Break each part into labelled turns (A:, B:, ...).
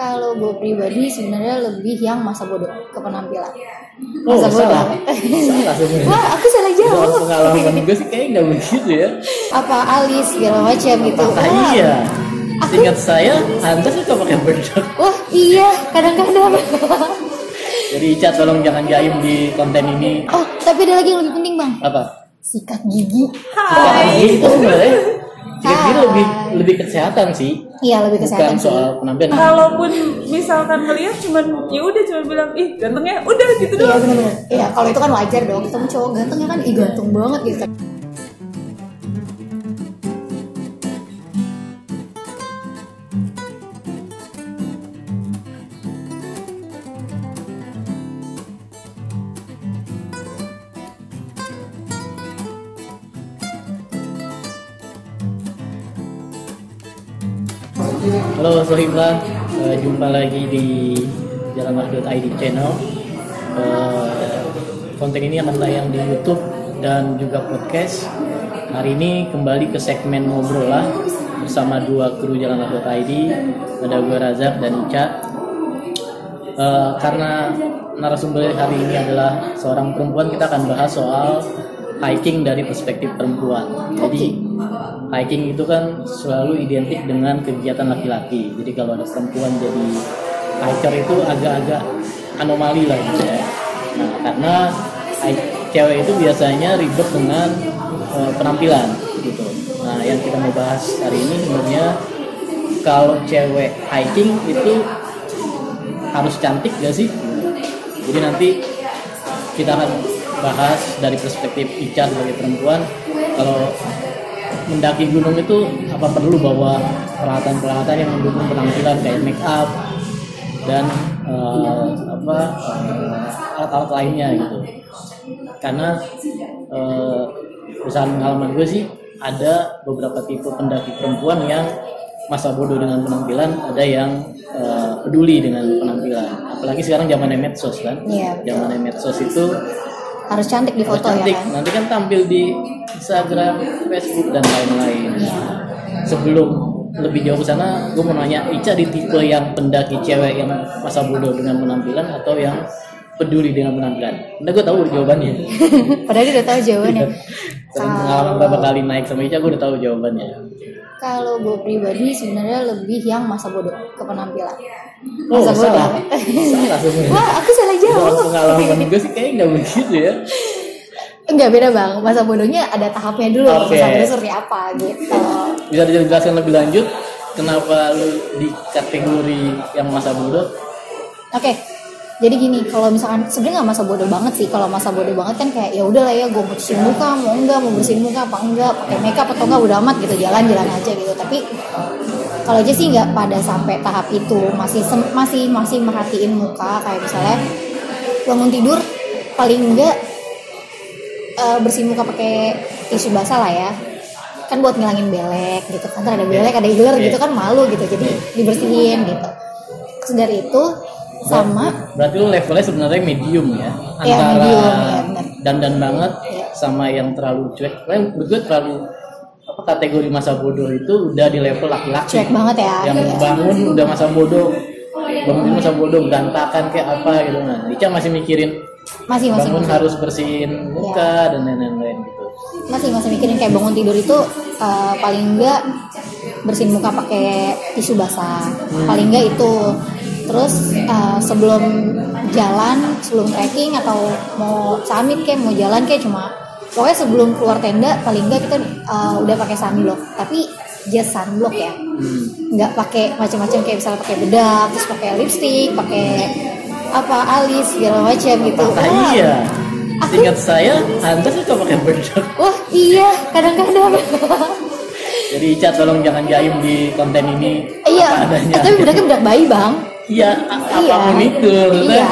A: Kalau gue pribadi sebenarnya lebih yang masa bodoh ke penampilan.
B: Oh,
A: Masa bodoh.
B: salah.
A: Wah, aku salah jawab.
B: pengalaman gue sih kayaknya nggak begitu ya.
A: Apa alis segala macam gitu.
B: Ah,
A: Wah,
B: iya.
A: Aku-
B: Ingat saya, Anda suka pakai bedak.
A: Wah, iya, kadang-kadang.
B: Jadi Ica tolong jangan jaim di konten ini.
A: oh, tapi ada lagi yang lebih penting, Bang.
B: Apa?
A: Sikat gigi.
B: Hai. Itu sebenarnya Sikat gigi
A: Hai.
B: lebih lebih kesehatan sih.
A: Iya, lebih
B: Bukan
A: kesehatan sih.
B: soal penampilan.
C: Kalaupun misalkan ngeliat cuman ya udah cuma bilang ih gantengnya udah gitu
A: Iya
C: doang.
A: benar-benar. Iya kalau itu kan wajar dong. Ketemu cowok ganteng ya kan, ih ganteng banget gitu.
B: Halo Sohibla, Eh, jumpa lagi di jalanmar.id channel. Eh, konten ini akan tayang di YouTube dan juga podcast. Hari ini kembali ke segmen ngobrol lah bersama dua kru jalanmar.id. Ada gue Razak dan Ica. Eh, karena narasumber hari ini adalah seorang perempuan, kita akan bahas soal hiking dari perspektif perempuan. Jadi hiking itu kan selalu identik dengan kegiatan laki-laki. Jadi kalau ada perempuan jadi hiker itu agak-agak anomali lah gitu ya. Nah, karena cewek itu biasanya ribet dengan eh, penampilan gitu. Nah, yang kita mau bahas hari ini sebenarnya kalau cewek hiking itu harus cantik gak sih? Jadi nanti kita akan bahas dari perspektif Ica sebagai perempuan kalau mendaki gunung itu apa perlu bawa peralatan-peralatan yang mendukung penampilan kayak make up dan eh, apa eh, alat-alat lainnya gitu. Karena eh, perusahaan pengalaman gue sih ada beberapa tipe pendaki perempuan yang masa bodoh dengan penampilan ada yang eh, peduli dengan penampilan. Apalagi sekarang zamannya medsos kan.
A: Iya, betul.
B: zamannya medsos itu
A: Harus cantik di
B: harus
A: foto
B: cantik.
A: ya kan.
B: Nanti kan tampil di Instagram, Facebook dan lain-lain.
A: Iya.
B: Sebelum lebih jauh ke sana, gue mau nanya Ica di tipe yang pendaki cewek yang masa bodoh dengan penampilan atau yang peduli dengan penampilan? Nah, gue tahu jawabannya.
A: Padahal dia udah tahu jawabannya.
B: Dalam pengalaman beberapa kali naik sama Ica, gue udah tahu jawabannya.
A: Kalau gue pribadi sebenarnya lebih yang masa bodoh ke penampilan.
B: Oh,
A: Masa bodoh.
B: salah. Salah sebenarnya.
A: Wah, aku salah jawab.
B: pengalaman gue sih kayaknya nggak begitu ya.
A: Enggak beda bang. Masa bodohnya ada tahapnya dulu.
B: Oke.
A: Masa seperti apa gitu.
B: Bisa dijelaskan lebih lanjut kenapa lu di kategori yang masa bodoh?
A: Oke. Jadi gini, kalau misalkan sebenarnya nggak masa bodoh banget sih. Kalau masa bodoh banget kan kayak ya udah lah ya, gue bersihin muka, mau enggak, mau bersihin muka apa enggak, pakai makeup atau enggak udah amat gitu, jalan-jalan aja gitu. Tapi kalau aja sih nggak pada sampai tahap itu, masih masih masih merhatiin muka kayak misalnya bangun tidur paling enggak eh, bersihin muka pakai tisu basah lah ya. Kan buat ngilangin belek gitu kan ada belek ada iler gitu kan malu gitu jadi dibersihin gitu. Terus dari itu sama
B: Berarti lu levelnya sebenarnya medium ya
A: Iya,
B: antara
A: medium, ya,
B: dandan banget
A: Iya.
B: sama yang terlalu cuek. Menurut gue terlalu kategori masa bodoh itu udah di level laki-laki.
A: Cuek banget ya,
B: Yang
A: iya.
B: bangun udah masa bodoh, bangun masa bodoh, berantakan kayak apa gitu. Nah, Ica masih mikirin
A: masih masih
B: bangun
A: masih,
B: harus bersihin muka dan lain-lain gitu.
A: masih masih mikirin kayak bangun tidur itu eh, paling enggak bersihin muka pakai tisu basah paling enggak itu terus eh, sebelum jalan sebelum trekking atau mau summit kayak mau jalan kayak cuma pokoknya sebelum keluar tenda paling enggak kita eh, udah pakai sunblock. Tapi just sunblock ya.
B: Hmm.
A: nggak pakai macam-macam kayak misalnya pakai bedak terus pakai lipstick pakai apa alis segala macam gitu.
B: Ah,
A: Wah,
B: iya.
A: aku-
B: Ingat saya, Anda suka pakai bedak.
A: wah iya. Kadang-kadang
B: Jadi Ica tolong jangan jaim di konten ini.
A: Iya.
B: Apa adanya.
A: eh, tapi bedaknya bedak bayi bang.
B: Iya, a-
A: iya.
B: apa pun itu, maksudnya
A: iya.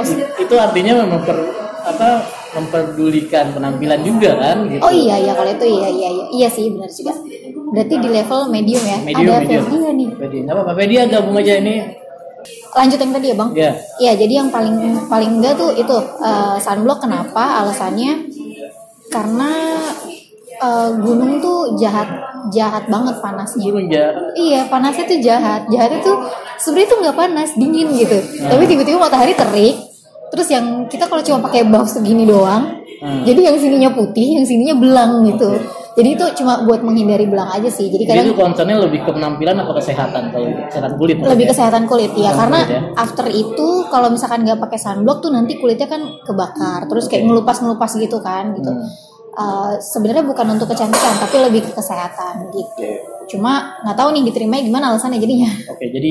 A: Oh,
B: itu artinya memper apa memperdulikan penampilan juga kan gitu.
A: oh iya iya kalau itu iya iya iya iya sih benar juga berarti di level medium ya
B: Medium,
A: ada
B: medium.
A: Nih
B: nggak apa-apa. Gabung aja ini.
A: lanjut yang tadi ya bang
B: Ya.
A: Iya, jadi yang paling paling enggak tuh itu eh, sunblock kenapa? Alasannya karena eh, gunung tuh jahat jahat banget panasnya.
B: Gunung jahat.
A: Iya panasnya tuh jahat. Jahatnya tuh sebenarnya tuh nggak panas dingin gitu.
B: Nah.
A: Tapi tiba-tiba matahari terik. Terus yang kita kalau cuma pakai buff segini doang.
B: Hmm.
A: Jadi yang sininya putih, yang sininya belang gitu. Jadi itu cuma buat menghindari belang aja sih. Jadi
B: Jadi itu
A: kadang
B: concernnya lebih ke penampilan atau kesehatan kalau kesehatan kulit.
A: lebih kesehatan kulit ya
B: Kesehatan
A: karena
B: kulit ya.
A: after itu kalau misalkan nggak pakai sunblock tuh nanti kulitnya kan kebakar terus kayak ngelupas-ngelupas gitu kan gitu.
B: Hmm.
A: Uh, sebenarnya bukan untuk kecantikan tapi lebih ke kesehatan gitu. Cuma nggak tahu nih diterimanya gimana alasannya jadinya.
B: Oke, jadi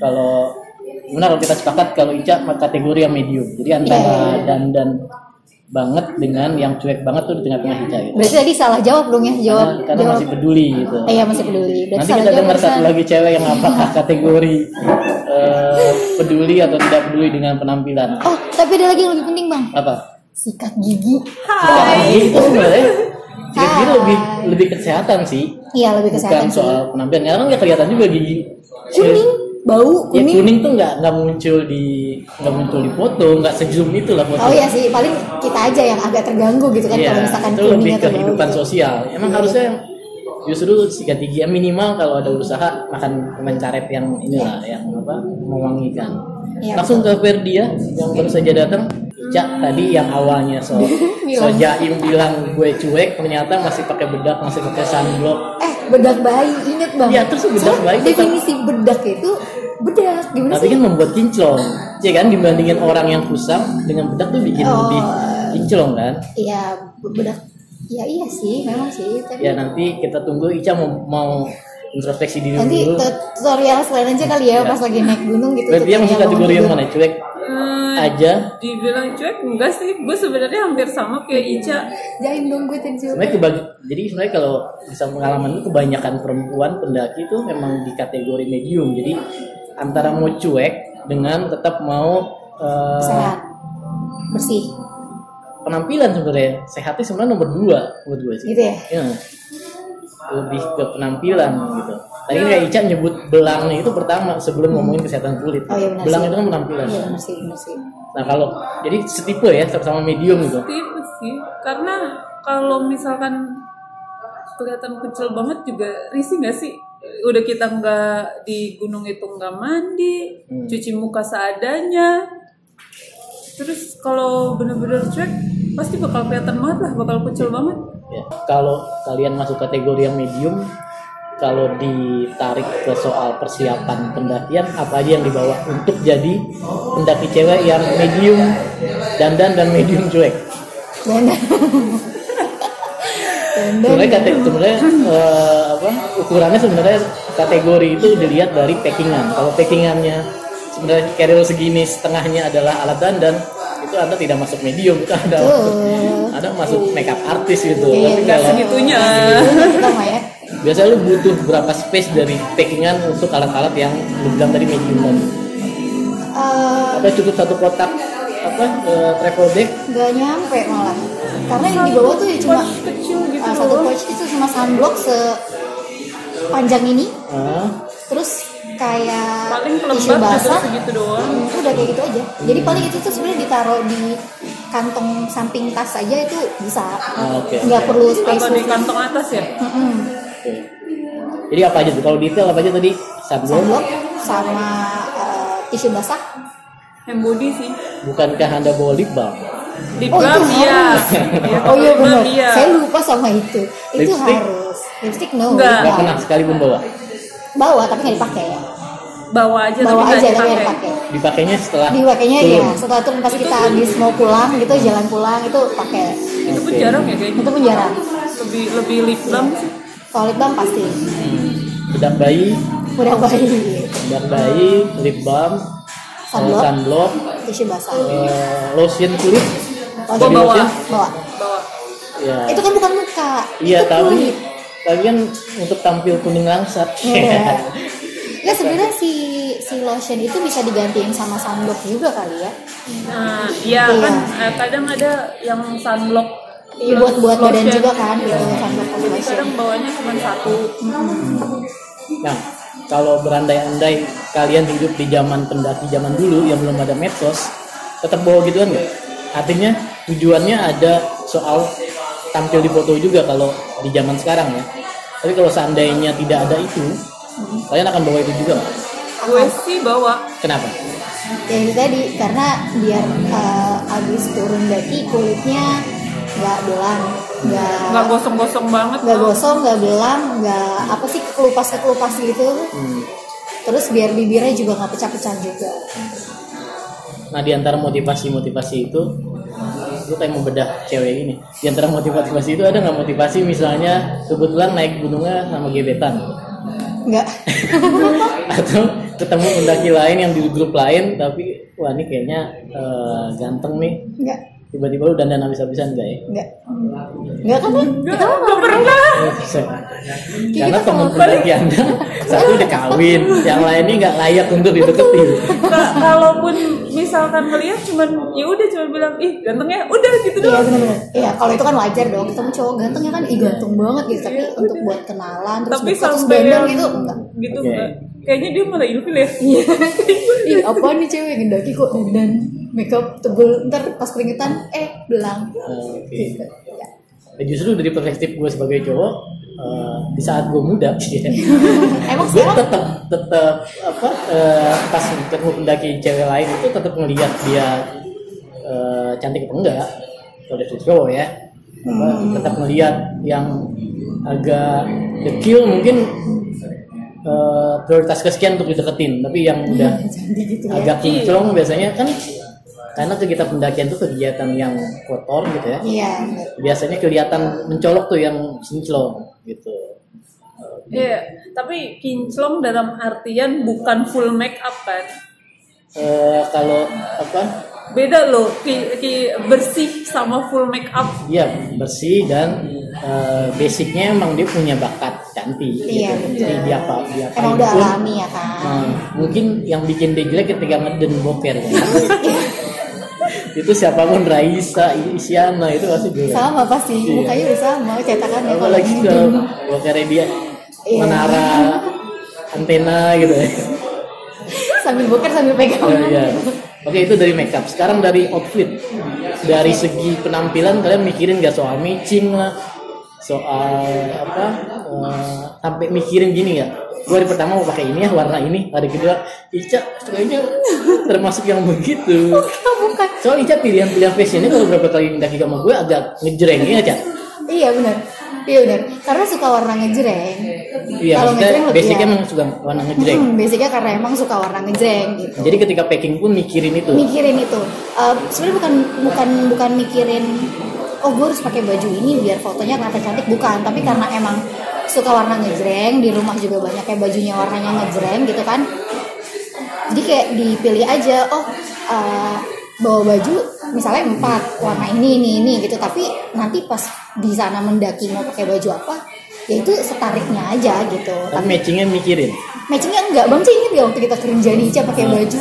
B: kalau gimana kalau kita sepakat kalau Ica kategori yang medium. Jadi antara
A: Iya, iya, iya.
B: dandan banget dengan yang cuek banget tuh di tengah-tengah Ica gitu.
A: Berarti tadi salah jawab dong ya jawab.
B: Karena, karena
A: jawab.
B: masih peduli gitu.
A: Eh, Iya masih peduli. Berarti
B: Nanti
A: salah
B: kita dengar satu lagi cewek yang apakah kategori eh, peduli atau tidak peduli dengan penampilan.
A: Oh tapi ada lagi yang lebih penting bang.
B: Apa?
A: Sikat gigi.
C: Hai.
B: Itu sebenarnya sikat gigi lebih lebih kesehatan sih.
A: Iya lebih
B: Bukan
A: kesehatan sih.
B: soal penampilan. Karena nggak kelihatan juga gigi.
A: Kuning, bau
B: Ya,
A: kuning.
B: kuning tuh nggak nggak muncul di nggak muncul di foto, nggak sezoom itu lah foto.
A: Oh iya sih, paling kita aja yang agak terganggu gitu kan
B: Iya,
A: kalau misalkan
B: itu lebih
A: bau
B: kehidupan
A: gitu.
B: sosial. Emang harusnya justru sikat gigi ya minimal kalau ada usaha makan mencaret yang inilah yang apa mewangikan.
A: Iya,
B: Langsung ke Ferdia yang baru saja datang. Cak tadi yang awalnya so so
A: Bilang.
B: Jaim bilang gue cuek ternyata masih pakai bedak masih pakai sunblock.
A: Eh, bedak bayi, inget bang.
B: Iya, terus bedak
A: Soalnya
B: bayi tetap-
A: Definisi bedak itu bedak, gimana
B: Tapi
A: sih?
B: kan membuat kinclong, ya kan dibandingin orang yang kusam dengan bedak tuh bikin
A: Oh.
B: lebih kinclong kan.
A: Iya, bedak. Ya iya sih, memang sih. Tapi
B: Ya nanti kita tunggu Ica mau, mau introspeksi diri
A: nanti
B: dulu.
A: tut- tutorial selain aja kali ya pas lagi naik gunung gitu.
B: Berarti yang masuk kategori yang mana? Cuek
C: Hmm,
B: aja.
C: dibilang cuek enggak sih gue sebenarnya hampir sama kayak Ica.
A: Jaim dong gue tensi.
B: Sebenarnya kebagi, jadi sebenarnya kalau bisa pengalaman itu kebanyakan perempuan pendaki itu memang di kategori medium. Jadi antara mau cuek dengan tetap mau eh,
A: Sehat, bersih,
B: penampilan sebenarnya sehatnya sebenarnya nomor dua menurut gue sih.
A: gitu ya.
B: Ya. Lebih ke penampilan gitu. Tadi kayak Ica nyebut belangnya itu pertama sebelum ngomongin kesehatan kulit.
A: Oh, iya
B: Belang
A: sih.
B: itu kan penampilan.
A: Iya benar sih, benar sih.
B: Nah kalau jadi setipe ya sama medium gitu.
C: tipe sih karena kalau misalkan kelihatan kecil banget juga risih nggak sih udah kita nggak di gunung itu nggak mandi
B: Hmm.
C: cuci muka seadanya terus kalau bener-bener cuek pasti bakal kelihatan banget lah bakal kecil banget
B: Ya. Kalau kalian masuk kategori yang medium, kalau ditarik ke soal persiapan pendakian, apa aja yang dibawa untuk jadi pendaki cewek yang medium dandan dan medium cuek? Sebenarnya kate- sebenarnya eh, apa ukurannya sebenarnya kategori itu dilihat dari packingan. Kalau packingannya sebenarnya carrier segini setengahnya adalah alat dandan, itu anda tidak masuk medium, itu anda masuk, anda masuk makeup artis gitu.
A: Iya,
B: Tapi
C: nggak
B: kalau
C: segitunya
A: ya.
B: biasanya lu butuh berapa space dari packingan untuk alat-alat yang lu bilang tadi medium tadi?
A: Eh,
B: Apa cukup satu kotak apa eh, travel bag?
A: nggak nyampe malah karena yang di bawah tuh ya cuma
C: kecil gitu
A: ah, satu pouch itu cuma sunblock sepanjang ini
B: Ah,
A: terus kayak
C: paling
A: tisu basah
C: segitu doang
A: hmm, udah kayak gitu aja jadi paling itu tuh sebenarnya ditaruh di kantong samping tas aja itu bisa
B: Ah, oke,
A: nggak
B: oke.
A: perlu space
C: atau di kantong atas ya
A: Mm-mm.
B: oke. Jadi apa aja tuh? Kalau detail apa aja tadi? Sunblock.
A: sunblock sama eh, tisu basah
C: hand body sih
B: Bukankah anda bawa lip balm?
C: lip
A: Oh, itu
C: balm iya
A: harus.
C: Iya,
A: oh iya
C: lip balm
A: benar
C: iya.
A: saya lupa sama itu itu
B: Lipstick?
A: harus lipstick no
C: Enggak.
B: Nggak pernah sekalipun bawa.
A: bawa tapi nggak dipakai ya
C: bawa aja
A: bawa
C: tapi
A: aja
C: nggak
A: tapi
C: dipakai
A: dipakai
B: Dipakainya setelah
A: dipakainya
B: turun.
A: ya setelah turun pas kita habis mau pulang gitu jalan pulang itu pakai
C: itu pun jarang ya kayaknya
A: itu pun jarang
C: lebih lebih lip balm sih
A: kalau lip balm pasti
B: Hmm. Bedak bayi,
A: udah bayi
B: bedak bayi, lip balm,
A: Sunblock.
B: eh, sunblock,
A: tisu basah
B: eh, lotion kulit.
A: Oh,
C: bawa.
B: lotion?
A: bawa
C: bawa
B: Ya.
A: itu kan bukan muka
B: Iya,
A: itu
B: tapi
A: kulit
B: tapi kan untuk tampil kuning langsat.
A: Iya. Nggak sebenarnya si si lotion itu bisa digantiin sama sunblock juga kali ya.
C: nah iya
A: Iya.
C: kan eh, kadang ada yang sunblock
A: Iya buat buat badan
C: lotion.
A: juga kan gitu sunblock sama
C: jadi
A: lotion.
C: kadang bawanya cuma satu
B: Nah, kalau berandai-andai kalian hidup di zaman pendaki zaman dulu yang belum ada medsos, tetap bawa gituan nggak? Artinya tujuannya ada soal tampil di foto juga kalau di zaman sekarang ya. Tapi kalau seandainya tidak ada itu, kalian akan bawa itu juga nggak?
C: gue sih bawa
B: Kenapa?
A: ya itu tadi karena biar eh, abis turun daki kulitnya nggak belang nggak
C: nggak gosong-gosong banget
A: nggak gosong nggak belang nggak apa sih kekelupas gitu
B: Hmm.
A: terus biar bibirnya juga nggak pecah-pecah juga
B: Nah di antara motivasi-motivasi itu, lu kayak mau bedah cewek ini. Di antara motivasi itu ada nggak motivasi misalnya kebetulan naik gunungnya sama gebetan
A: nggak.
B: Atau ketemu pendaki lain yang di grup lain tapi wah ini kayaknya eh, ganteng nih.
A: Nggak
B: tiba-tiba lu dandan habis-habisan enggak ya?
A: nggak. Nggak kan kita mah
C: Nggak pernah.
B: Karena teman pendaki anda satu udah kawin, yang lainnya nggak layak untuk dideketin.
C: Ka- kalaupun misalkan ngeliat cuman ya udah cuma bilang ih gantengnya udah gitu
A: Iya
C: doang.
A: benar-benar. Iya kalau itu kan wajar dong. Ketemu cowok ganteng ya kan, ih ganteng banget gitu. Tapi untuk buat kenalan terus
C: tapi sampai
A: gitu enggak.
C: gitu enggak. Kayaknya dia malah ilfil ya.
A: Ih apa nih cewek gendaki kok dandan makeup tebel ntar pas keringetan eh belang
B: Oke.
A: gitu. Ya.
B: Eh, Justru dari perspektif gue sebagai cowok, eh, di saat gue muda,
A: Emang
B: gue tetap tetap apa eh, pas ketemu pendaki cewek lain itu tetap ngelihat dia eh, cantik apa enggak kalau dari sisi cowok ya Apa, tetap ngelihat yang agak dekil mungkin eh, prioritas kesekian untuk dideketin tapi yang udah
A: gitu ya.
B: agak kinclong biasanya kan karena kegiatan pendakian itu kegiatan yang kotor gitu ya
A: Iya.
B: biasanya kelihatan mencolok tuh yang kinclong gitu
C: Iya, tapi kinclong dalam artian bukan full make up kan
B: Eh, kalau apa
C: beda loh ki, ki- bersih sama full make up
B: Iya bersih dan eh, basicnya emang dia punya bakat cantik
A: Iya,
B: gitu. Jadi dia apa dia
A: Emang udah alami ya kan.
B: Nah, mungkin yang bikin dia jelek ketika ngeden boker kan. itu siapa pun Raisa, Isyana itu pasti jelek.
A: Sama pasti
B: Iya.
A: mukanya udah sama cetakannya kalau gitu.
B: kalau bokernya dia
A: Iya.
B: menara antena gitu ya.
A: sambil boker sambil
B: Oh,
A: pegangan.
B: iya. Oke itu dari makeup. Sekarang dari outfit. Dari segi penampilan kalian mikirin gak soal matching lah, soal apa? eh, sampai mikirin gini ya. Gue hari pertama mau pakai ini ya warna ini, hari kedua Ica kayaknya termasuk yang begitu.
A: Bukan, bukan.
B: Soal Ica pilihan-pilihan fashionnya kalau berapa kali daki sama gue agak ngejreng ya Ica.
A: Iya benar. Iya benar. Karena suka warna ngejreng.
B: Iya
A: Kalau ngejreng lebih
B: basicnya
A: ya.
B: emang suka warna ngejreng.
A: Hmm, basicnya karena emang suka warna ngejreng gitu.
B: Jadi ketika packing pun mikirin itu.
A: Mikirin itu. Eh, Sebenarnya bukan bukan bukan mikirin oh gue harus pakai baju ini biar fotonya kelihatan cantik bukan tapi karena emang suka warna ngejreng di rumah juga banyak kayak bajunya warnanya ngejreng gitu kan. Jadi kayak dipilih aja oh eh, bawa baju misalnya empat warna ini ini ini gitu. Tapi nanti pas di sana mendaki mau pakai baju apa ya itu setariknya aja gitu.
B: Tapi matchingnya mikirin.
A: matchingnya enggak bang. Sih inget gak waktu kita kerja di Ica pakai baju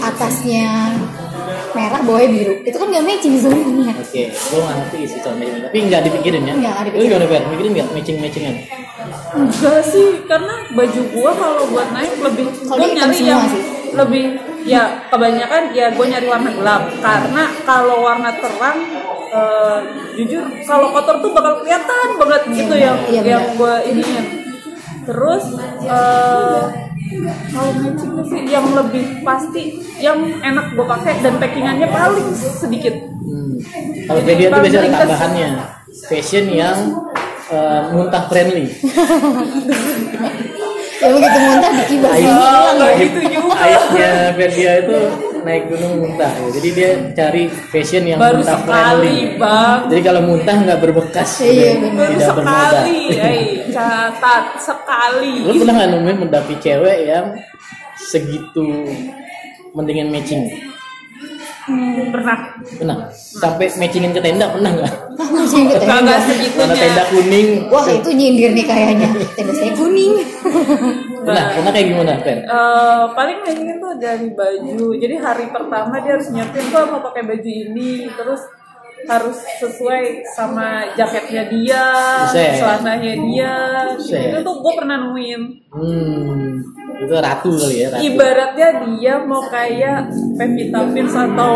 A: atasnya merah bawahnya biru itu kan nggak matching sebenarnya
B: Oke, gue nggak ngerti sih soal matching, tapi nggak dipikirin ya?
A: Nggak, nggak
B: Lu
A: dipikirin.
B: gimana Fer? Mikirin nggak matching matchingan?
C: enggak sih karena baju gua kalau buat naik lebih
A: Kalau
C: gua nyari
A: semua
C: yang
A: sih.
C: lebih ya kebanyakan ya gue nyari warna gelap karena kalau warna terang eh, jujur kalau kotor tuh bakal kelihatan banget gitu
A: benar.
C: yang
A: Iya,
C: yang gue iniin terus eh, kalau matching sih yang lebih pasti yang enak gue pakai dan packingannya paling sedikit
B: Hmm. Kalau
C: Jadi
B: media tuh biasanya tambahannya fashion yang uh, muntah friendly.
A: ya begitu muntah dikibas
B: Ayo.
A: ini hilang
C: Kayak gitu juga
B: Ayatnya Ferdia itu naik gunung muntah, ya. jadi dia cari fashion yang
C: baru
B: muntah
C: sekali
B: friendly.
C: bang
B: Jadi kalau muntah nggak berbekas,
A: Iya,
C: baru
B: tidak bernoda.
C: sekali eh catat sekali
B: Lu pernah nggak nemuin mendaki cewek yang segitu mendingin matching?
C: Hmm, pernah
B: Pernah? Sampai matchingin ke tenda pernah nggak?
A: matching
C: Kagak
A: ya
B: Mana
C: segitunya
B: tenda kuning?
A: wah itu nyindir nih kayaknya tenda saya kuning
B: Pernah? Pernah kayak gimana?
C: Eh, paling matchingnya tuh dari baju jadi hari pertama dia harus nyiapin tuh mau pakai baju ini terus harus sesuai sama jaketnya dia celananya dia
B: Buset.
C: itu tuh gue pernah nemuin
B: Hmm, itu ratu kali ya, ratu.
C: ibaratnya dia mau kayak Pevita Pierce atau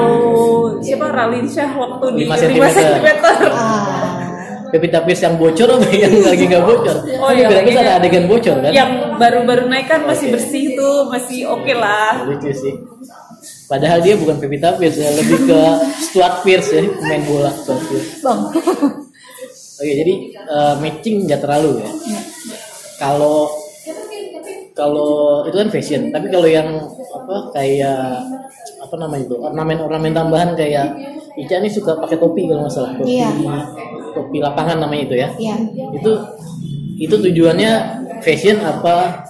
C: siapa Ralin Syah waktu di
B: 5
C: 5
B: cm.
C: cm
A: ah
B: Pevita Pierce yang bocor apa yang lagi nggak bocor?
C: Oh,
B: Kan
C: iya, kayaknya.
B: ada adegan bocor kan?
C: Yang baru-baru naik kan masih
B: Oke.
C: bersih tuh, masih oke lah.
B: Lucu sih. Padahal dia bukan Pevita Pierce ya, lebih ke Stuart Pierce ya, pemain bola Stuart Pierce.
A: bang
B: Oke, jadi eh, matching nggak terlalu ya. Kalau kalau itu kan fashion, tapi kalau yang apa kayak apa namanya itu ornamen-ornamen tambahan kayak Ica nih suka pakai topi kalau nggak salah topi
A: Iya.
B: topi lapangan namanya itu ya.
A: Iya.
B: Itu itu tujuannya fashion apa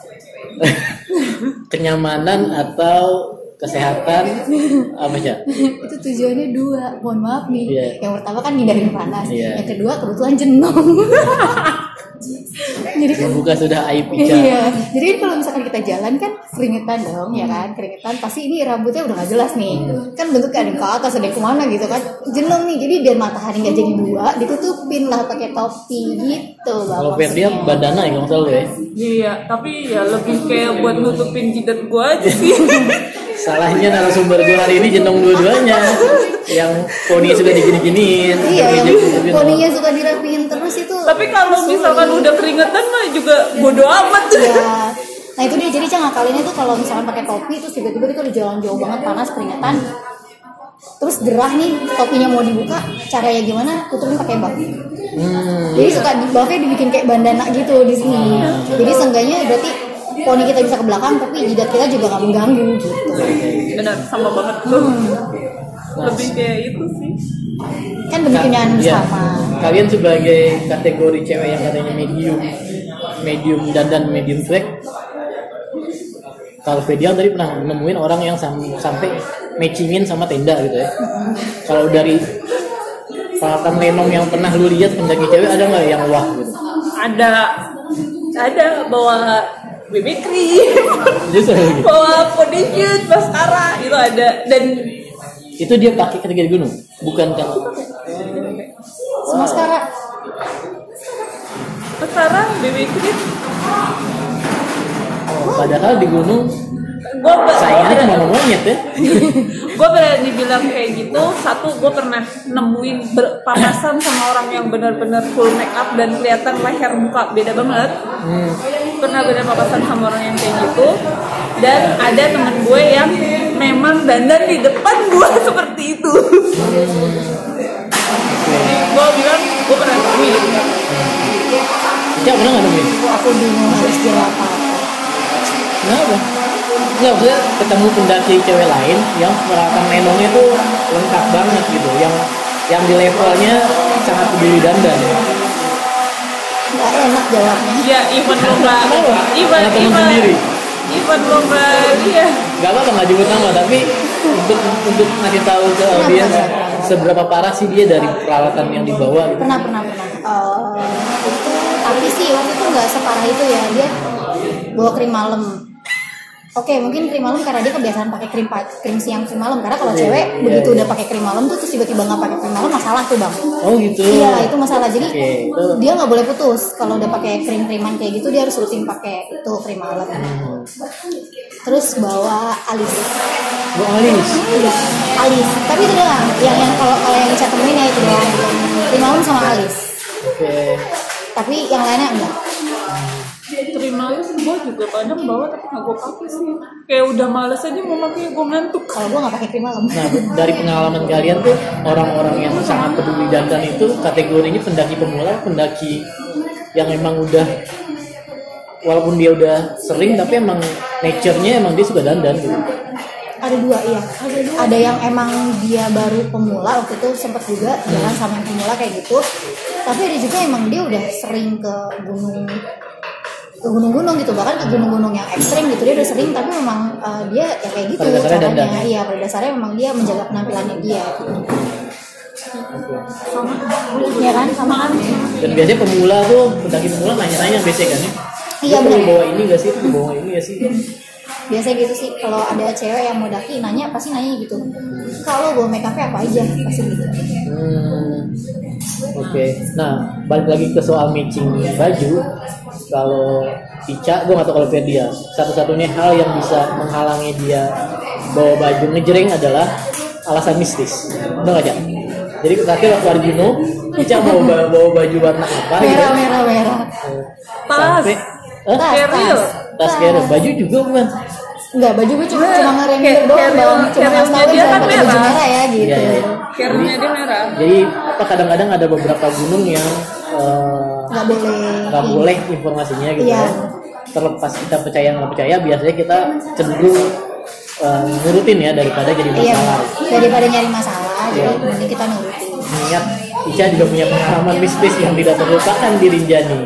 B: kenyamanan atau kesehatan apa ya?
A: itu tujuannya dua mohon maaf nih
B: Iya.
A: yang pertama kan hindarin panas
B: Iya.
A: yang kedua kebetulan jenong jadi kan
B: Membuka sudah aib.
A: Iya, jadi kan kalau misalkan kita jalan kan keringetan dong, ya kan, keringetan. Pasti ini rambutnya udah gak jelas nih, kan bentuknya ada ke atas, ada ke mana gitu kan, jenong nih. Jadi biar matahari nggak jadi dua, ditutupin lah pakai topi gitu.
B: Kalau
A: Bang,
B: Ferdia
A: maksudnya.
B: bandana ya kalau salah ya.
C: Iya, tapi ya lebih kayak buat nutupin jidat gua aja sih.
B: Salahnya narasumber gue hari ini jenong dua-duanya. Yang poni sudah digini-giniin.
A: Iya, yang poninya suka dirapiin terus itu.
C: tapi kalau misalkan udah keringetan mah juga bodo amat.
A: ya nah itu dia jadi cara ngakalinnya tuh kalau misalkan pakai topi terus tiba-tiba kita udah jalan jauh banget panas keringetan terus gerah nih topinya mau dibuka caranya gimana tutupin pakai buff
B: Hmm,
A: jadi suka di buffnya dibikin kayak bandana gitu di sini jadi seenggaknya berarti poni kita bisa ke belakang tapi jidat kita juga nggak mengganggu gitu
C: Benar, sama banget tuh. Lebih kayak itu sih.
A: kan demi kenyaman
B: Iya.
A: bersama
B: Kalian sebagai kategori cewek yang katanya medium, medium dan dan medium swag. Kalau Fedia tadi pernah nemuin orang yang sam- sampai matchingin sama tenda gitu ya. Kalau dari peralatan lenong yang pernah lu lihat pendaki cewek ada nggak yang wah gitu?
C: Ada ada bawa BB cream, bawa foundation, mascara itu ada. Dan
B: Itu dia pakai ketika di gunung, bukan kan?
A: semua sekarang
C: BB cream
B: Padahal di gunung
C: gue
B: saingannya kan mau monyet ya.
C: gue berani bilang kayak gitu satu gue pernah nemuin berpapasan sama orang yang benar-benar full make up dan kelihatan leher muka beda banget
B: Hmm.
C: pernah benar papasan sama orang yang kayak gitu dan ada temen gue yang memang dandan di depan gue seperti itu gue bilang gue pernah nemuin
B: Ica pernah nggak nemuin?
A: aku harus jawab apa
B: Kenapa? Nggak, maksudnya ketemu pendaki cewek lain yang peralatan lenongnya tuh lengkap banget gitu yang yang di levelnya sangat peduli dandan
A: nggak enak jawabnya
C: ya even lo nggak
B: Kenapa?
C: even even
B: sendiri.
C: even lo nggak iya
B: Gak apa-apa nggak nyebut nama tapi untuk untuk ngasih tahu ke audiens seberapa parah sih dia dari peralatan yang dibawa gitu.
A: pernah pernah pernah Eh, itu tapi sih waktu itu nggak separah itu ya dia bawa krim malam Oke, mungkin krim malam karena dia kebiasaan pakai krim krim siang krim malam. Karena kalau
B: Iya,
A: cewek
B: iya,
A: begitu
B: iya.
A: udah pakai krim malam tuh terus tiba-tiba nggak pakai krim malam masalah tuh bang.
B: Oh gitu.
A: Iya itu masalah. Jadi
B: Oke, itu-
A: dia nggak boleh putus. Kalau udah pakai krim kriman kayak gitu dia harus rutin pakai itu krim malam.
B: Hmm.
A: Terus bawa alis.
B: Bu Alis.
A: Alis. Alis. Tapi itu doang. Yang yang kalau kalau yang Ica temenin ya itu doang. Krim malam sama alis.
B: Oke.
A: Tapi yang lainnya enggak.
C: Terima gue juga kadang bawa tapi nggak gue pakai sih kayak udah males aja mau pakai gue ngantuk
A: Kalau gua nggak pakai krim malam.
B: Nah, dari pengalaman kalian tuh orang-orang yang sangat peduli dandan itu kategorinya pendaki pemula, pendaki yang emang udah walaupun dia udah sering tapi emang nature-nya emang dia suka dandan gitu.
A: Ada dua iya. Ada yang emang dia baru pemula waktu itu sempat juga jalan sama yang pemula kayak gitu. Tapi ada juga emang dia udah sering ke gunung ke gunung-gunung gitu bahkan ke gunung-gunung yang ekstrim gitu dia udah sering tapi memang uh, dia ya kayak gitu
B: Pada dasarnya
A: caranya
B: dandan.
A: iya pada dasarnya memang dia menjaga penampilannya dia gitu. ya kan sama kan
B: Dan biasanya pemula tuh pendaki pemula nanya-nanya biasanya kan ya.
A: Iya,
B: "Lu perlu
A: benar.
B: bawa ini gak sih? Bawa ini gak sih?
A: Biasanya gitu sih kalau ada cewek yang mau daki nanya pasti nanya gitu kalau bawa make upnya apa aja pasti gitu
B: Hmm, Oke, nah balik lagi ke soal matching baju. Kalau Ica, gue gak tau kalau Ferdia. Satu-satunya hal yang bisa menghalangi dia bawa baju ngejreng adalah alasan mistis. Gak, Cak? Jadi terakhir waktu hari gunung, Ica mau bawa, bawa baju warna apa gitu?
A: merah merah merah
C: Tas.
B: Sampai eh,
A: tas
C: Keril.
B: tas keril, baju juga bukan?
A: Enggak, baju gue cuma
C: Nah,
A: cuma ngerem
C: kayak-
A: doang,
C: real-
A: Cuma ngasih tahu
C: dia kan
A: pakai baju
C: merah.
A: merah ya gitu.
B: Iya, iya.
C: Carry-nya dia merah.
B: Jadi apa kadang-kadang ada beberapa gunung yang eh,
A: Nggak boleh.
B: nggak boleh informasinya gitu
A: Iya.
B: ya. Terlepas kita percaya nggak percaya, biasanya kita cenderung nurutin ya daripada jadi
A: Iya,
B: masalah.
A: daripada nyari masalah, jadi
B: Iya.
A: mending kita nurutin.
B: Mengingat Ica juga punya pengalaman mistis yang tidak terlupakan di Rinjani.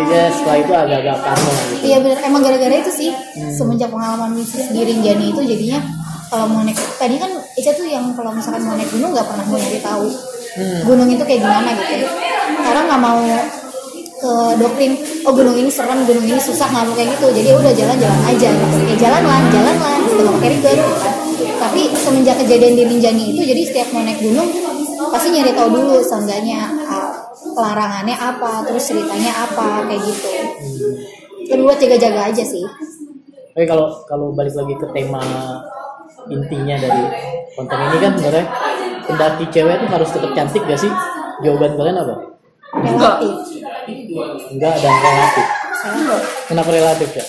B: Jadi dia setelah itu agak-agak parno gitu.
A: Iya benar, emang gara-gara itu sih
B: Hmm.
A: semenjak pengalaman mistis di Rinjani itu jadinya kalau mau naik tadi kan Ica tuh yang kalau misalkan mau naik gunung nggak pernah mau nyari tahu
B: Hmm.
A: gunung itu kayak gimana gitu. Karena nggak mau ke doktrin oh gunung ini serem gunung ini susah nggak mau kayak gitu jadi ya udah jalan-jalan aja gitu ya jalan lah jalan lah gitu gitu kan. tapi semenjak kejadian di Rinjani itu jadi setiap mau naik gunung pasti nyari tahu dulu seenggaknya larangannya apa terus ceritanya apa kayak gitu lebih buat jaga-jaga aja sih
B: Oke kalau kalau balik lagi ke tema intinya dari konten ini kan sebenarnya pendaki cewek itu harus tetap cantik gak sih? Jawaban kalian apa?
A: relatif
B: Enggak dan relatif. Kenapa relatif ya?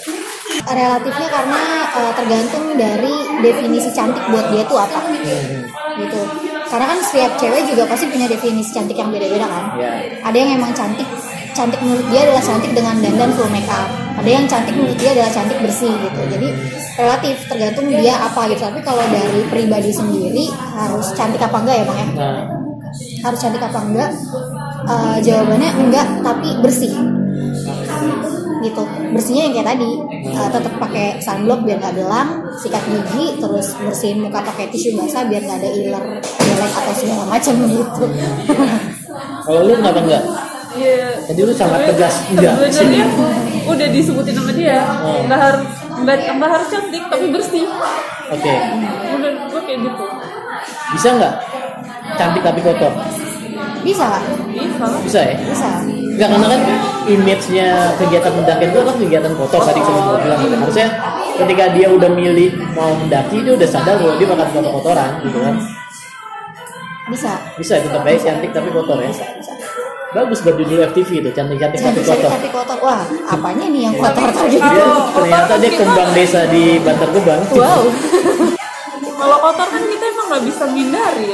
A: relatifnya karena eh, tergantung dari definisi cantik buat dia tuh apa
B: Hmm.
A: gitu karena kan setiap cewek juga pasti punya definisi cantik yang beda-beda kan.
B: Ya.
A: ada yang emang cantik cantik menurut dia adalah cantik dengan dandan full make up ada yang cantik menurut dia adalah cantik bersih gitu. Jadi relatif tergantung dia apa gitu. Tapi kalau dari pribadi sendiri harus cantik apa enggak ya bang ya?
B: Nah,
A: harus cantik apa enggak? Eh, jawabannya enggak tapi bersih gitu bersihnya yang kayak tadi Eh, tetap pakai sunblock biar nggak belang sikat gigi terus bersihin muka pakai tisu basah biar nggak ada iler jelek atau segala macam gitu
B: kalau lu kenapa enggak?
C: Iya.
B: Jadi lu sangat tegas enggak.
C: Sebenarnya udah disebutin sama dia.
B: Oh.
C: Nggak harus nggak nggak harus cantik tapi bersih.
B: Oke.
C: Udah gue kayak gitu.
B: Bisa nggak? Cantik tapi kotor?
A: bisa lah
C: Bisa.
B: Bisa ya?
A: bisa
B: Enggak karena kan image-nya kegiatan pendakian itu kan kegiatan kotor tadi sebelum gue bilang gitu. Harusnya ketika dia udah milih mau mendaki dia udah sadar bahwa dia bakal kotor kotoran gitu kan.
A: bisa
B: Bisa tetap baik cantik tapi kotor ya.
A: bisa bisa
B: Bagus buat judul FTV itu cantik-cantik tapi kotor.
A: tapi kotor wah apanya nih yang kotor tadi
B: Dia ternyata dia kembang desa di Bantar Gebang.
A: wow
C: Kalau kotor kan kita emang nggak bisa ngindari.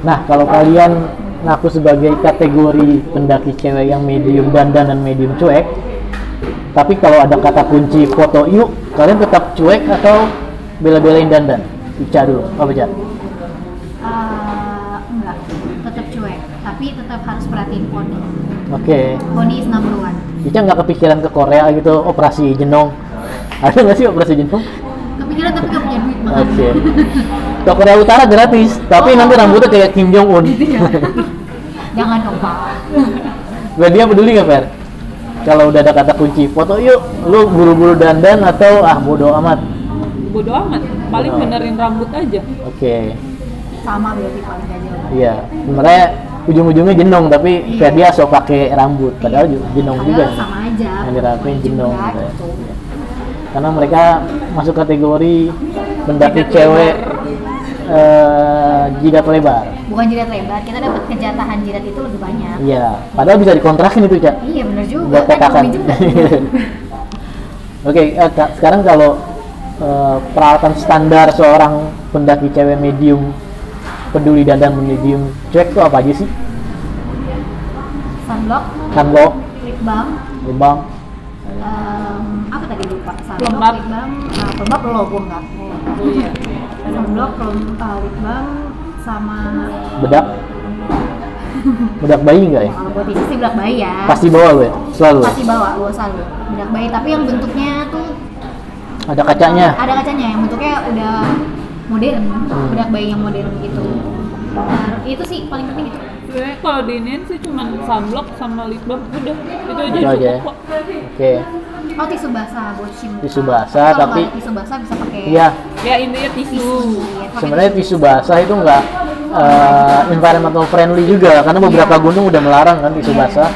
B: Nah, kalau kalian ngaku sebagai kategori pendaki cewek yang medium dandan dan medium cuek, tapi kalau ada kata kunci foto yuk, kalian tetap cuek atau bela-belain dandan? Ica dulu, apa Ica?
A: Eh, enggak tetap cuek tapi tetap harus perhatiin poni
B: Oke,
A: poni is number one
B: Ica nggak kepikiran ke Korea gitu, operasi jenong? Ada nggak sih operasi jenong?
A: kepikiran tapi gak punya duit
B: Oke. Ke Korea Utara gratis, tapi nanti rambutnya kayak Kim Jong Un.
A: jangan dong pak
B: Gue dia peduli nggak Per? Kalau udah ada kata kunci foto yuk, lu buru-buru dandan atau ah bodo amat?
C: Bodoh amat. Paling benerin rambut aja.
B: Oke,
A: sama berarti paling gak jauh
B: iya. Sebenarnya ujung-ujungnya jenong tapi
A: Iya.
B: kayak dia sok pakai rambut, padahal juga jenong juga.
A: Sama aja
B: Yang dirapiin
A: juga,
B: jenong.
A: gitu.
B: Karena mereka masuk kategori pendaki cewek eh, jidat lebar.
A: bukan jidat lebar kita dapat kejatahan jidat itu lebih banyak.
B: Iya, padahal bisa dikontrakin itu, Cak.
A: iya bener juga.
B: Buat
A: kan
B: Oke, Kak, sekarang kalau eh, peralatan standar seorang pendaki cewek medium peduli dandan medium cuek itu apa aja sih?
A: sunblock.
B: Sunblock,
A: lip balm
B: lip balm,
A: em, apa tadi lupa? Sunblock lip balm nah, pelembab lo gue enggak
C: Oh iya.
A: Pelem, uh, lip balm sama
B: bedak, bedak bayi enggak ya?
A: kalau buat ini sih bedak bayi ya
B: Pasti bawa lu ya, selalu.
A: pasti bawa bawa selalu bedak bayi tapi yang bentuknya tuh
B: Ada kacanya.
A: ada kacanya yang bentuknya udah modern
B: Hmm.
A: bedak bayi yang modern gitu Nah, itu sih paling penting itu
C: Sebenarnya kalau diinin sih cuma sunblock sama lip balm udah itu aja
B: Itu
C: cukup
B: ya?
C: kok.
B: Oke,
A: oh tisu basah buat.
B: Tisu basah,
A: kalau
B: tapi-
A: tisu basah bisa pakai
B: iya.
C: Ya intinya tisu.
A: tisu iya, pakai
B: Sebenarnya tisu basah itu enggak eh, environmental friendly juga karena beberapa
A: Iya.
B: gunung udah melarang kan tisu
A: Iya.
B: basah.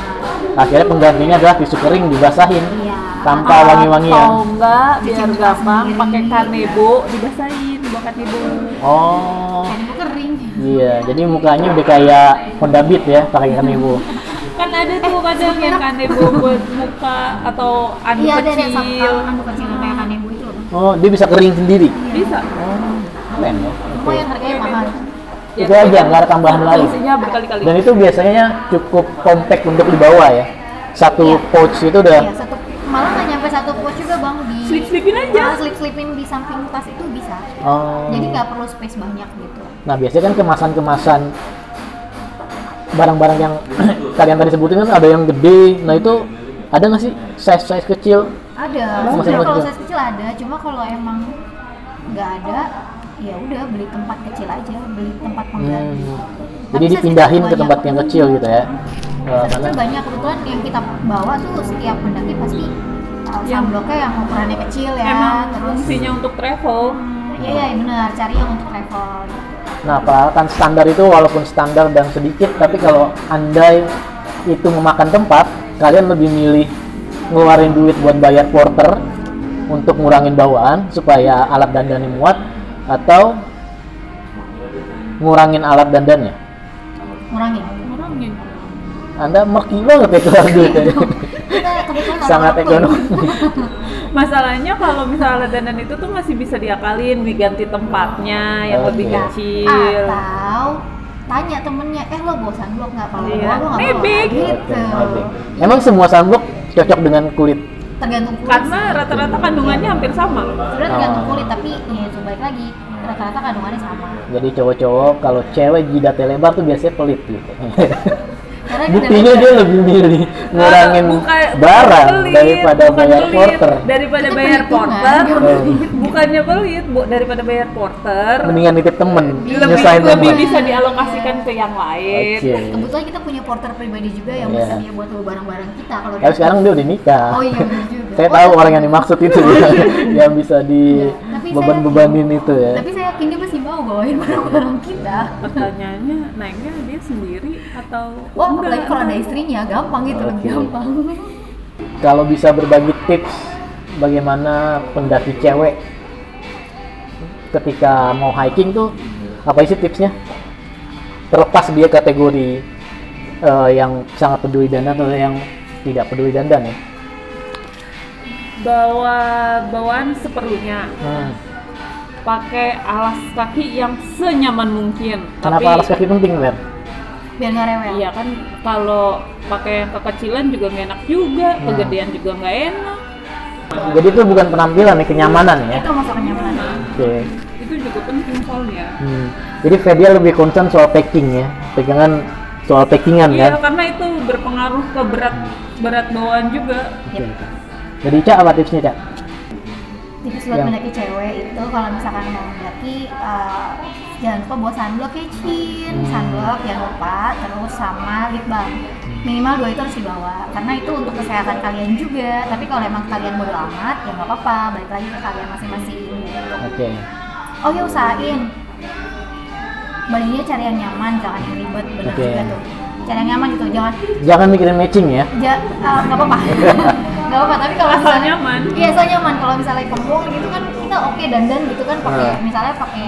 B: Akhirnya penggantinya adalah tisu kering dibasahin
A: Iya.
B: tanpa wangi-wangian.
C: Atau enggak biar gampang pakai kanebo dibasahin kanebo kanebo
B: Oh,
A: Kanebo kering.
B: iya. Jadi mukanya udah kayak Honda Beat ya, pakai kanebo.
C: kan ada tuh kadang yang kanebo buat muka atau anduk
A: Iya ada ada
C: kecil
A: kecil. Anduk kecil yang kayak kanebo itu. loh.
B: Oh, dia bisa kering sendiri.
C: bisa
B: Oh, keren ya.
A: Lumayan harganya mahal.
B: Itu aja, nggak ada tambahan lain.
C: fungsinya berkali-kali
B: Dan itu biasanya cukup compact untuk dibawa ya. Satu
A: Iya.
B: pouch itu udah
A: Iya satu malah nggak nyampe satu pouch juga bang di
C: slip slipin aja
A: Malah slip-slipin di samping tas itu bisa.
B: Oh.
A: Jadi nggak perlu space banyak gitu.
B: Nah, biasanya kan kemasan-kemasan barang-barang yang kalian tadi sebutin kan ada yang gede. Nah, itu ada nggak sih size-size kecil?
A: Ada. Sebenarnya
B: ada
A: kalau size kecil ada. Cuma kalau emang nggak ada, ya udah beli tempat kecil aja, beli tempat pengganti.
B: Hmm.
A: Tapi
B: Jadi
A: size
B: dipindahin ke tempat yang kecil gitu ya.
A: Size
B: karena
A: banyak kebetulan yang kita bawa tuh setiap pendaki pasti
C: Yang-
A: sunblocknya yang ukurannya kecil ya.
C: emang
A: terus
C: fungsinya untuk travel
A: Hmm, Iya iya benar, cari yang untuk travel. gitu.
B: Nah, peralatan standar itu walaupun standar dan sedikit, tapi kalau andai itu memakan tempat, kalian lebih milih ngeluarin duit buat bayar porter untuk ngurangin bawaan supaya alat dandannya muat atau ngurangin alat dandannya.
A: Ngurangin.
C: ngurangin
B: Anda maki banget ya keluar duit
A: kebetulan
B: Sangat ekonomi.
C: masalahnya kalau misalnya dandan itu tuh masih bisa diakalin diganti tempatnya yang
B: Oke.
C: lebih
A: Iya.
C: kecil
A: Atau tanya temennya, eh lo bawa sunblock nggak? Kalau
C: Iya.
A: lo nggak gitu.
B: Emang semua sunblock cocok dengan kulit.
A: Tergantung kulit.
C: karena rata-rata kandungannya hampir sama
A: Sebenarnya tergantung
B: Oh.
A: kulit, tapi ya itu baik lagi. Rata-rata kandungannya sama.
B: Jadi cowok-cowok kalau cewek jidatnya lebar tuh biasanya pelit gitu.
A: Karena
B: Buktinya dia lebih milih ngurangin
C: bukan-
B: barang
C: pelit,
B: daripada
C: bukan
B: bayar
C: pelit.
B: porter.
C: daripada
A: Itu
C: bayar porter
B: Oh.
C: bukannya pelit bu daripada bayar porter
B: Mendingan nitip temen,
C: lebih lebih
B: temen.
C: bisa dialokasikan ke yang lain
B: Oke.
A: Kebetulan kita punya porter pribadi juga yang
B: Iya.
A: bersedia buat bawa barang-barang kita. Kalau
B: Tapi sekarang dia udah nikah.
A: Oh iya benar juga.
B: Saya
A: Oh,
B: tahu
A: tapi-
B: orang yang dimaksud itu yang bisa di
A: Iya.
B: Beban-bebanin itu ya.
A: Tapi saya yakin dia masih mau bawain barang-barang kita.
C: pertanyaannya naiknya dia sendiri atau
A: Wah,
C: enggak?
A: apalagi kalau ada istrinya, gampang gitu, lebih
B: Oke.
A: gampang.
B: Kalau bisa berbagi tips bagaimana pendaki cewek ketika mau hiking tuh apa sih tipsnya? Terlepas dia kategori eh, yang sangat peduli dandan atau yang tidak peduli dandan ya.
C: Bawa bawaan seperlunya
B: Hmm.
C: pakai alas kaki yang senyaman mungkin
B: Kenapa alas kaki penting, Mer?
A: Biar nggak rewel.
C: iya kan kalau pakai yang kekecilan juga nggak enak juga
B: Hmm.
C: kegedean juga nggak enak
B: Jadi itu bukan penampilan nih, kenyamanan ya.
A: Itu masuk kenyamanan.
B: Oke.
C: itu juga penting soalnya
B: Hmm. Jadi Fedia lebih concern soal packing ya, pegangan soal packingan
C: iya
B: kan.
C: karena itu berpengaruh ke berat berat bawaan juga
B: Oke. Jadi Cak apa tipsnya Cak?
A: Tips buat mendaki cewek itu kalau misalkan mau mendaki eh, jangan lupa bawa sunblock ya Cin.
B: Hmm.
A: Sunblock jangan lupa, terus sama lip balm. Minimal dua itu harus dibawa karena itu untuk kesehatan kalian juga. Tapi kalau emang kalian bodo amat ya nggak apa-apa, balik lagi ke kalian masing-masing.
B: Oke.
A: Oh ya usahain bajunya cari yang nyaman, jangan yang ribet, benar juga tuh. Cari yang nyaman gitu, jangan
B: Jangan mikirin matching ya.
A: Ja, eh, nggak apa-apa, nggak apa-apa. Tapi kalau
C: Asal
A: misalnya
C: nyaman.
A: iya asal nyaman. Kalau misalnya kembung gitu kan kita oke dandan gitu kan pakai
B: Ah.
A: misalnya pakai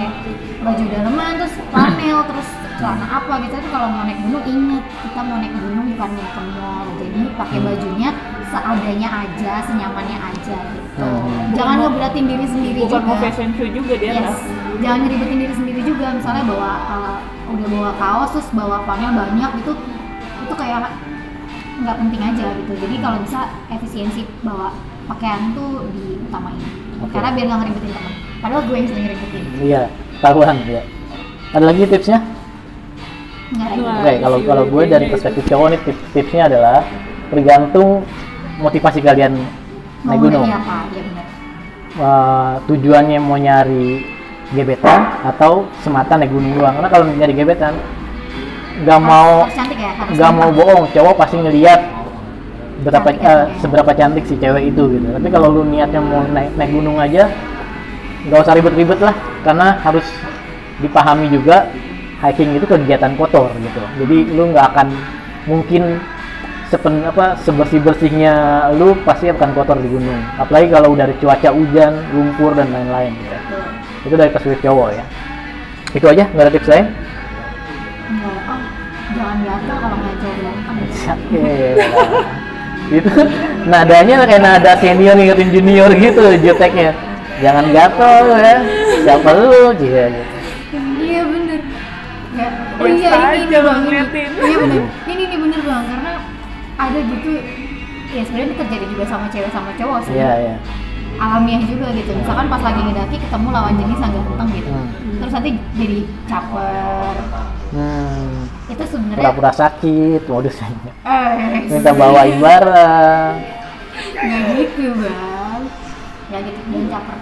A: baju daleman terus panel terus celana apa gitu. Tapi kalau mau naik gunung inget kita mau naik gunung bukan mau ke mall. Jadi pakai
B: Hmm.
A: bajunya seadanya aja, senyamannya aja gitu.
B: Hmm.
A: Jangan ngeberatin diri sendiri
C: bukan
A: juga.
C: mau fashion show juga dia
A: Yes. Jangan ngeribetin diri sendiri juga. Misalnya bawa uh, udah bawa kaos terus bawa panel banyak gitu, itu kayak nggak penting aja gitu. Jadi kalau bisa efisiensi bawa pakaian tuh diutamain.
B: Oke.
A: Karena biar nggak ngeribetin teman. Padahal gue yang sering ngeribetin.
B: Iya, tahuan ya. Ada lagi tipsnya? Oke, kalau kalau gue dari perspektif cowok nih tips tipsnya adalah tergantung motivasi kalian
A: Mau
B: naik gunung.
A: apa? Ya benar.
B: Eh, tujuannya mau nyari gebetan atau semata naik gunung doang. Karena kalau nyari gebetan nggak mau
A: ya.
B: Nggak mau
A: ganteng.
B: bohong cowok pasti ngeliat berapa
A: Cantik ya.
B: seberapa cantik si cewek itu gitu tapi kalau lu niatnya mau naik naik gunung aja nggak usah ribet-ribet lah karena harus dipahami juga hiking itu kegiatan kotor gitu jadi lu nggak akan mungkin sepen apa sebersih bersihnya lu pasti akan kotor di gunung apalagi kalau udah ada cuaca hujan lumpur dan lain-lain gitu. Itu dari perspektif cowok ya itu aja nggak ada tips lain
A: jangan gatal kalau ganteng.
B: Oke. itu nadanya kayak nada senior ngingetin junior gitu juteknya jangan gatel ya siapa lu gitu
A: Iya bener. Ya, oh
C: Biasa
A: iya ini, ini bang, ini. Iya bener. Ini ini bener bang, karena ada gitu. Ya sebenarnya terjadi juga sama cewek sama cowok sih.
B: iya iya
A: Alamiah juga gitu. Misalkan pas lagi ngedaki ketemu lawan jenis yang ganteng gitu.
B: Hmm.
A: Terus nanti jadi caper.
B: hmm. Pura-pura sakit modusnya
A: eh
B: minta bawain barang
A: nggak gitu bang. Ya gitu, jangan caper.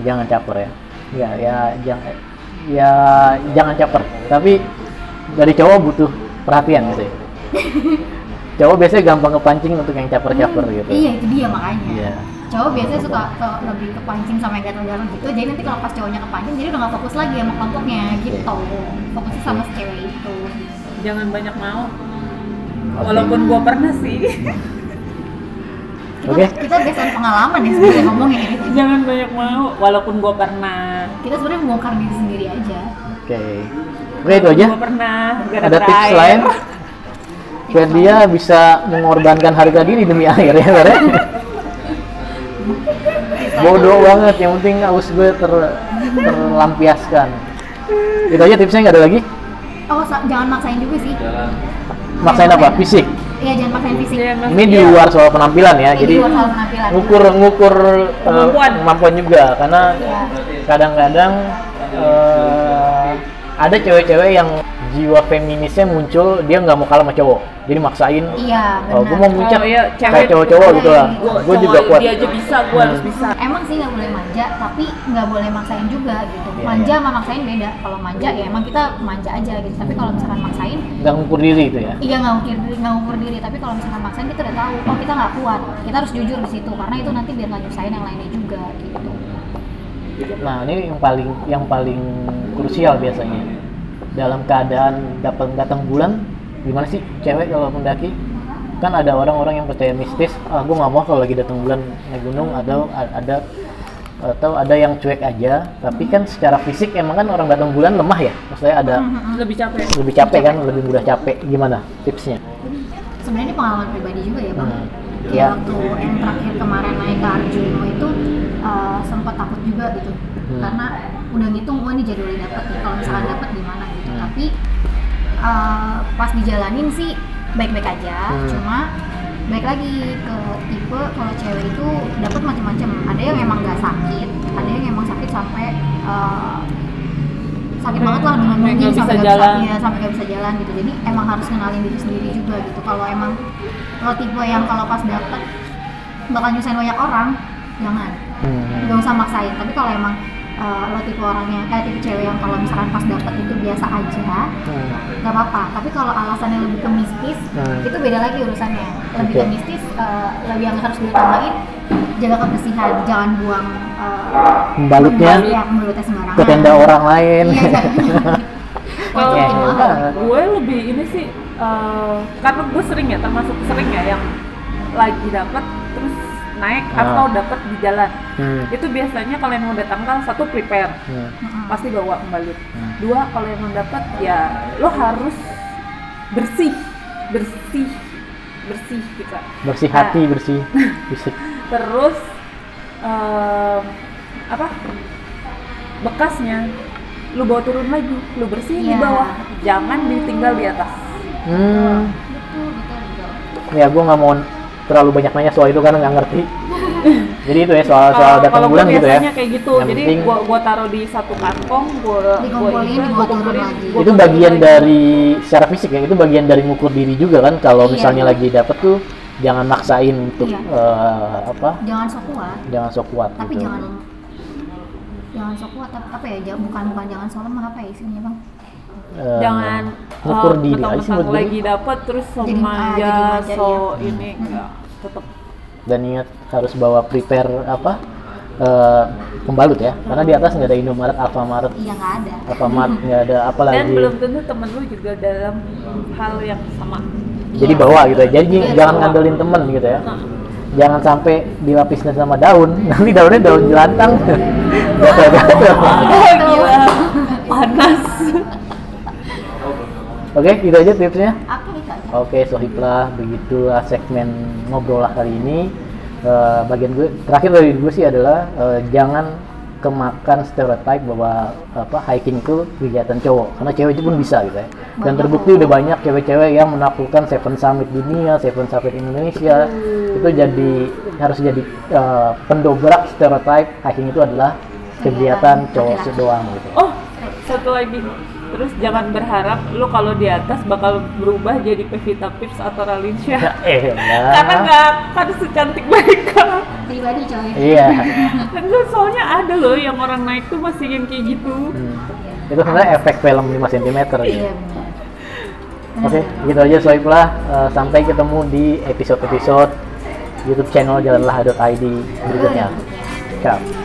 B: jangan caper ya ya ya jangan ya jangan caper tapi dari cowok butuh perhatian gitu ya cowok biasanya gampang kepancing untuk yang caper-caper gitu
A: Iya itu dia makanya.
B: Iya.
A: Cowok biasanya suka ke, lebih kepancing sama yang gatel-gatel gitu. Jadi nanti kalau pas cowoknya kepancing, jadi udah gak fokus lagi sama kelompoknya gitu. Fokusnya sama si cewek itu.
C: Jangan banyak mau. Walaupun gua pernah sih.
A: Kita,
B: Oke.
A: kita berdasarkan pengalaman ya sebenarnya ngomongnya.
C: Jangan banyak mau. Walaupun gua pernah.
A: Kita sebenarnya membongkar diri sendiri aja.
B: oke oke itu aja
C: Gua pernah.
B: ada
C: gara-gara
B: tips
C: air.
B: lain biar dia bisa mengorbankan harga diri demi air ya Bar, ya? bodoh banget yang penting haus gue ter, terlampiaskan itu aja tipsnya nggak ada lagi
A: Oh sa- jangan maksain juga sih.
B: maksain apa fisik
A: Iya jangan maksain fisik.
C: Iya,
B: ini di
C: iya.
B: luar soal penampilan ya jadi
A: di luar soal penampilan.
B: ngukur ngukur eh,
C: Kemampuan.
B: kemampuan juga karena
A: Iya.
B: kadang-kadang eh, ada cewek-cewek yang jiwa feminisnya muncul dia nggak mau kalah sama cowok jadi maksain
A: Iya
B: oh, gue
A: benar.
B: mau muncul
C: Oh, iya,
B: kayak cowok-cowok gitu lah
C: Gua,
B: gue juga kuat
C: Dia aja bisa, gua harus
B: Hmm.
C: bisa.
A: Emang sih nggak boleh manja, tapi nggak boleh maksain juga gitu.
B: Iya,
A: Manja
B: iya.
A: sama maksain beda. Kalau manja ya emang kita manja aja gitu. Tapi kalau misalkan maksain,
B: nggak ngukur diri itu ya
A: iya nggak ukur diri, nggak ukur diri. Tapi kalau misalkan maksain kita udah tahu, oh kita nggak kuat. Kita harus jujur di situ karena itu nanti biar nggak nyusahin yang lainnya juga gitu.
B: nah ini yang paling yang paling krusial biasanya dalam keadaan dapat datang bulan gimana sih cewek kalau mendaki kan ada orang-orang yang percaya mistis ah gue nggak mau kalau lagi datang bulan naik gunung atau ada atau ada yang cuek aja tapi kan secara fisik emang kan orang datang bulan lemah ya maksudnya ada
C: Lebih capek.
B: lebih capek kan lebih mudah capek gimana tipsnya
A: Sebenarnya ini pengalaman pribadi juga ya bang.
B: Hmm. Iya.
A: waktu yang terakhir kemarin naik ke Arjuno itu uh, sempat takut juga gitu.
B: Hmm.
A: Karena udah ngitung, wah ini jadwalnya dapat nih. Kalau misalkan dapat gimana gitu.
B: Hmm.
A: Tapi uh, pas dijalanin sih baik-baik aja.
B: Hmm.
A: Cuma baik lagi ke tipe kalau cewek itu dapat macam-macam. Ada yang emang nggak sakit, ada yang emang sakit sampai uh, sakit banget lah dengan
C: Sampai
A: mungkin
C: nggak
A: sampai
C: bisa
A: nggak bisa,
C: jalan.
A: iya, sampai nggak bisa jalan gitu. Jadi emang harus kenalin diri sendiri juga gitu. Kalau emang lo tipe yang kalau pas dapet bakal nyusahin banyak orang, jangan
B: Hmm.
A: nggak usah maksain tapi kalau emang uh, lo tipe orangnya eh tipe cewek yang kalau misalkan pas dapet itu biasa aja
B: Hmm.
A: nggak apa-apa tapi kalau alasannya lebih ke mistis
B: Hmm.
A: itu beda lagi urusannya lebih
B: Oke.
A: ke mistis uh, lebih yang harus ditambahin jaga kebersihan jangan buang uh,
B: Membalutnya
A: ya, membalutnya sembarangan
B: ke tenda orang lain
A: iya
C: Kalau
B: Iya, banget.
C: gue lebih ini sih eh, karena gue sering ya termasuk sering ya yang lagi dapat terus naik
B: Ah.
C: atau dapat di jalan.
B: Hmm.
C: itu biasanya kalau yang udah tanggal satu prepare.
B: Hmm.
C: Pasti bawa pembalut.
B: Hmm.
C: dua kalau yang mau dapat ya lo harus bersih. Bersih. Bersih gitu.
B: Bersih
C: Nah,
B: hati bersih fisik.
C: Terus em, apa? Bekasnya. Lu bawa turun lagi. Lu bersihin di
A: Iya.
C: bawah. Jangan ditinggal di atas.
B: Hmm.
A: betul betul betul.
B: Ya gue nggak mau terlalu banyak nanya soal itu karena nggak ngerti jadi itu ya soal soal datang bulan
C: gua
B: gitu ya
C: kayak gitu
B: Yang
C: jadi
B: penting-
C: gua gua taruh di satu kantong gua gua
A: Dikumpulin,
C: gua kumpulin
B: itu bagian
C: lagi.
B: dari secara fisik ya itu bagian dari ngukur diri juga kan kalau
A: Iya.
B: misalnya lagi dapet tuh jangan maksain untuk
A: Iya.
B: eh, apa
A: jangan sok kuat
B: jangan sok kuat
A: tapi
B: gitu.
A: jangan jangan sok kuat tapi apa ya ja- bukan bukan jangan sok lemah apa ya istilahnya bang
B: Eh,
C: jangan
B: ngukur
C: eh,
B: diri aja
C: lagi dapat terus so
A: ah,
C: manja
A: jadi manja,
C: so
A: iya.
C: ini enggak tetap
B: dan ingat harus bawa prepare apa e, pembalut ya. Karena di atas nggak ada Indomaret Alfamart.
A: Iya nggak ada.
B: Alfamart nggak ada apalagi
C: dan belum tentu temen lu juga dalam hal yang sama.
B: Jadi
A: iya.
B: bawa gitu ya. Jadi
A: ya,
B: jangan
C: bawa.
B: ngandelin temen gitu ya.
C: Nah.
B: jangan sampai dilapisin sama daun. Nanti daunnya daun jelantang. Oh, iya. Gatel ada panas. Oke okay, gitu aja tipsnya.
A: Okay. Oke.
B: Oke, sohiblah, begitulah segmen ngobrol lah kali ini. Eh, bagian gue terakhir dari gue sih adalah eh, jangan kemakan stereotype bahwa apa hiking itu kegiatan cowok karena cewek itu pun bisa gitu ya dan terbukti udah banyak cewek-cewek yang menaklukkan Seven Summit dunia, Seven Summit Indonesia itu jadi harus jadi eh, pendobrak stereotype hiking itu adalah kegiatan cowok doang gitu.
C: Oh, satu lagi. Terus jangan berharap lu kalau di atas bakal berubah jadi Pevita Pierce atau Ralinsyah.
B: Ya eh
C: Karena nggak akan secantik mereka.
A: Pribadi coy.
B: Iya.
C: Lu soalnya ada loh yang orang naik tuh masih yang kayak gitu.
B: Hmm. Itu sebenarnya efek film 5 cm gitu.
A: Iya.
B: Oke, gitu aja Soiblah. Eh, sampai ketemu di episode-episode YouTube channel jalanlah.id berikutnya. Ciao.